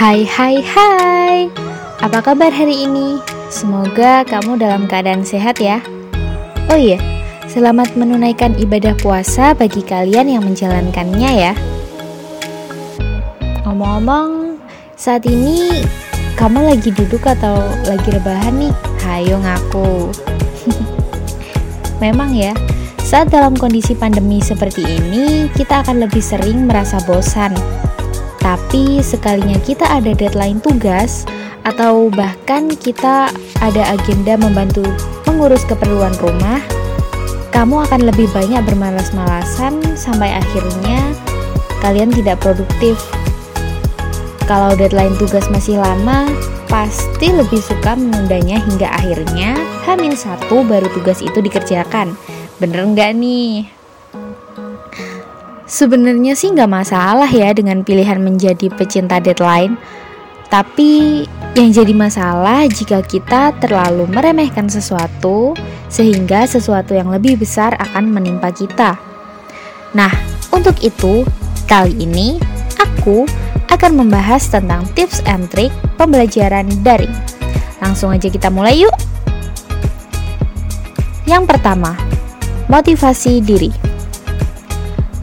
Hai hai hai. Apa kabar hari ini? Semoga kamu dalam keadaan sehat ya. Oh iya, selamat menunaikan ibadah puasa bagi kalian yang menjalankannya ya. Ngomong-ngomong, saat ini kamu lagi duduk atau lagi rebahan nih? Hayo ngaku. Memang ya, saat dalam kondisi pandemi seperti ini, kita akan lebih sering merasa bosan tapi sekalinya kita ada deadline tugas atau bahkan kita ada agenda membantu mengurus keperluan rumah, kamu akan lebih banyak bermalas-malasan sampai akhirnya kalian tidak produktif. Kalau deadline tugas masih lama, pasti lebih suka menundanya hingga akhirnya Hamin satu baru tugas itu dikerjakan. Bener nggak nih? Sebenarnya sih nggak masalah ya dengan pilihan menjadi pecinta deadline. Tapi yang jadi masalah jika kita terlalu meremehkan sesuatu sehingga sesuatu yang lebih besar akan menimpa kita. Nah, untuk itu, kali ini aku akan membahas tentang tips and trick pembelajaran daring. Langsung aja kita mulai yuk. Yang pertama, motivasi diri.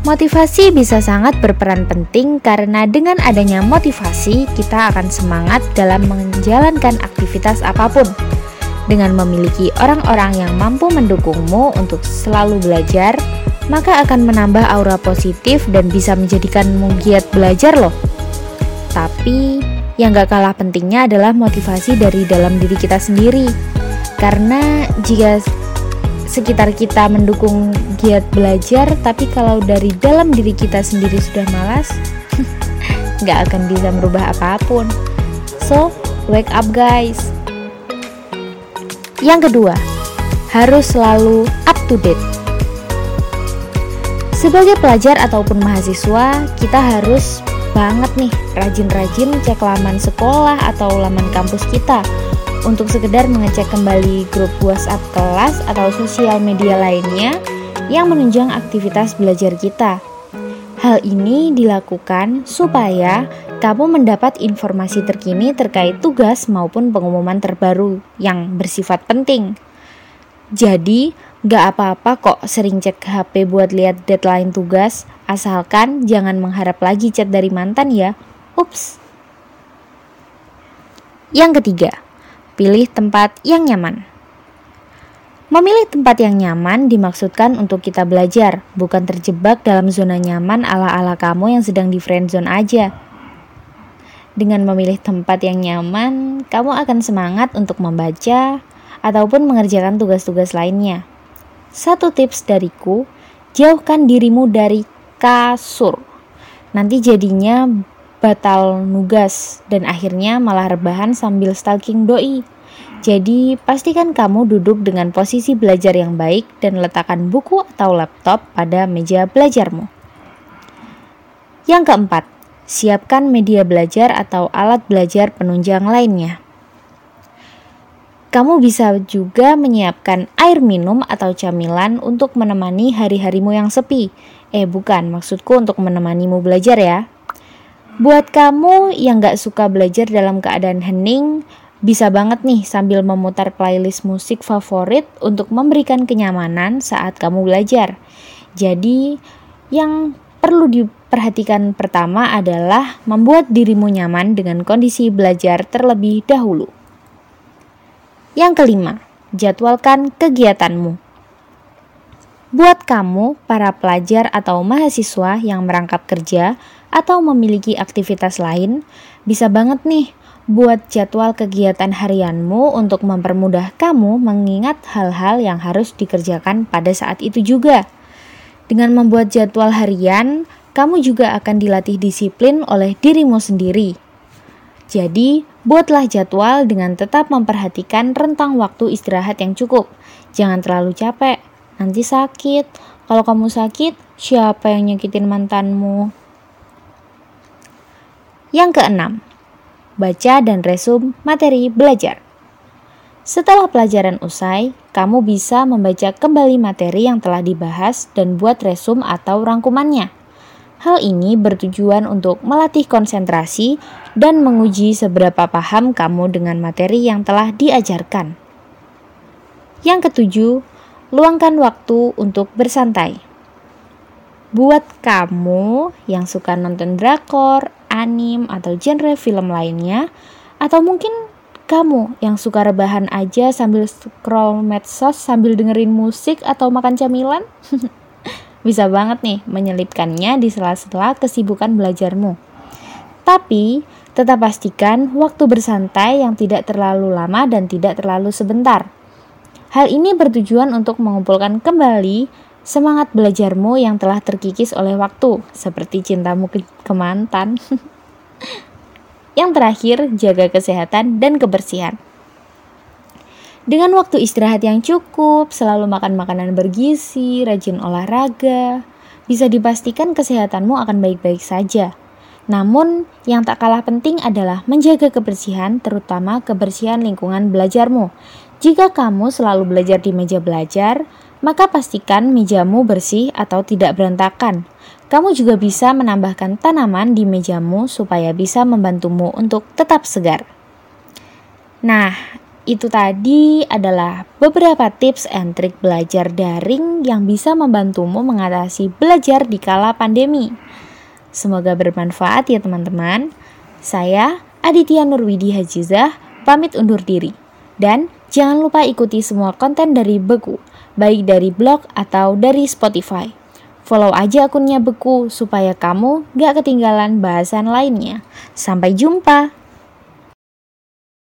Motivasi bisa sangat berperan penting karena dengan adanya motivasi, kita akan semangat dalam menjalankan aktivitas apa pun. Dengan memiliki orang-orang yang mampu mendukungmu untuk selalu belajar, maka akan menambah aura positif dan bisa menjadikanmu giat belajar loh. Tapi, yang gak kalah pentingnya adalah motivasi dari dalam diri kita sendiri. Karena jika sekitar kita mendukung giat belajar, tapi kalau dari dalam diri kita sendiri sudah malas, nggak akan bisa merubah apa pun. So, wake up guys. Yang kedua, harus selalu up to date. Sebagai pelajar ataupun mahasiswa, kita harus banget nih rajin-rajin cek laman sekolah atau laman kampus kita untuk sekedar mengecek kembali grup WhatsApp kelas atau sosial media lainnya yang menunjang aktivitas belajar kita. Hal ini dilakukan supaya kamu mendapat informasi terkini terkait tugas maupun pengumuman terbaru yang bersifat penting. Jadi, gak apa-apa kok sering cek HP buat lihat deadline tugas, asalkan jangan mengharap lagi chat dari mantan ya. Ups. Yang ketiga, Pilih tempat yang nyaman. Memilih tempat yang nyaman dimaksudkan untuk kita belajar, bukan terjebak dalam zona nyaman ala-ala kamu yang sedang di friendzone aja. Dengan memilih tempat yang nyaman, kamu akan semangat untuk membaca ataupun mengerjakan tugas-tugas lainnya. Satu tips dariku, jauhkan dirimu dari kasur. Nanti jadinya batal nugas dan akhirnya malah rebahan sambil stalking doi. Jadi, pastikan kamu duduk dengan posisi belajar yang baik dan letakkan buku atau laptop pada meja belajarmu. Yang keempat, siapkan media belajar atau alat belajar penunjang lainnya. Kamu bisa juga menyiapkan air minum atau camilan untuk menemani hari-harimu yang sepi. Eh, bukan, maksudku untuk menemanimu belajar ya. Buat kamu yang gak suka belajar dalam keadaan hening, bisa banget nih sambil memutar playlist musik favorit untuk memberikan kenyamanan saat kamu belajar. Jadi, yang perlu diperhatikan pertama adalah membuat dirimu nyaman dengan kondisi belajar terlebih dahulu. Yang kelima, jadwalkan kegiatanmu. Buat kamu, para pelajar atau mahasiswa yang merangkap kerja, atau memiliki aktivitas lain, bisa banget nih buat jadwal kegiatan harianmu untuk mempermudah kamu mengingat hal-hal yang harus dikerjakan pada saat itu juga. Dengan membuat jadwal harian, kamu juga akan dilatih disiplin oleh dirimu sendiri. Jadi, buatlah jadwal dengan tetap memperhatikan rentang waktu istirahat yang cukup. Jangan terlalu capek, nanti sakit. Kalau kamu sakit, siapa yang nyakitin mantanmu? Yang keenam, baca dan resum materi belajar. Setelah pelajaran usai, kamu bisa membaca kembali materi yang telah dibahas dan buat resum atau rangkumannya. Hal ini bertujuan untuk melatih konsentrasi dan menguji seberapa paham kamu dengan materi yang telah diajarkan. Yang ketujuh, luangkan waktu untuk bersantai. Buat kamu yang suka nonton drakor, anim, atau genre film lainnya, atau mungkin kamu yang suka rebahan aja sambil scroll medsos sambil dengerin musik atau makan camilan, bisa banget nih menyelipkannya di sela-sela kesibukan belajarmu. Tapi, tetap pastikan waktu bersantai yang tidak terlalu lama dan tidak terlalu sebentar. Hal ini bertujuan untuk mengumpulkan kembali semangat belajarmu yang telah terkikis oleh waktu, seperti cintamu ke, ke mantan. Yang terakhir, jaga kesehatan dan kebersihan. Dengan waktu istirahat yang cukup, selalu makan makanan bergizi, rajin olahraga, bisa dipastikan kesehatanmu akan baik-baik saja. Namun, yang tak kalah penting adalah menjaga kebersihan, terutama kebersihan lingkungan belajarmu. Jika kamu selalu belajar di meja belajar, maka pastikan mejamu bersih atau tidak berantakan. Kamu juga bisa menambahkan tanaman di mejamu supaya bisa membantumu untuk tetap segar. Nah, itu tadi adalah beberapa tips and trik belajar daring yang bisa membantumu mengatasi belajar di kala pandemi. Semoga bermanfaat ya teman-teman. Saya Aditya Nurwidi Hajizah pamit undur diri. Dan jangan lupa ikuti semua konten dari Beku, baik dari blog atau dari Spotify. Follow aja akunnya Beku supaya kamu gak ketinggalan bahasan lainnya. Sampai jumpa!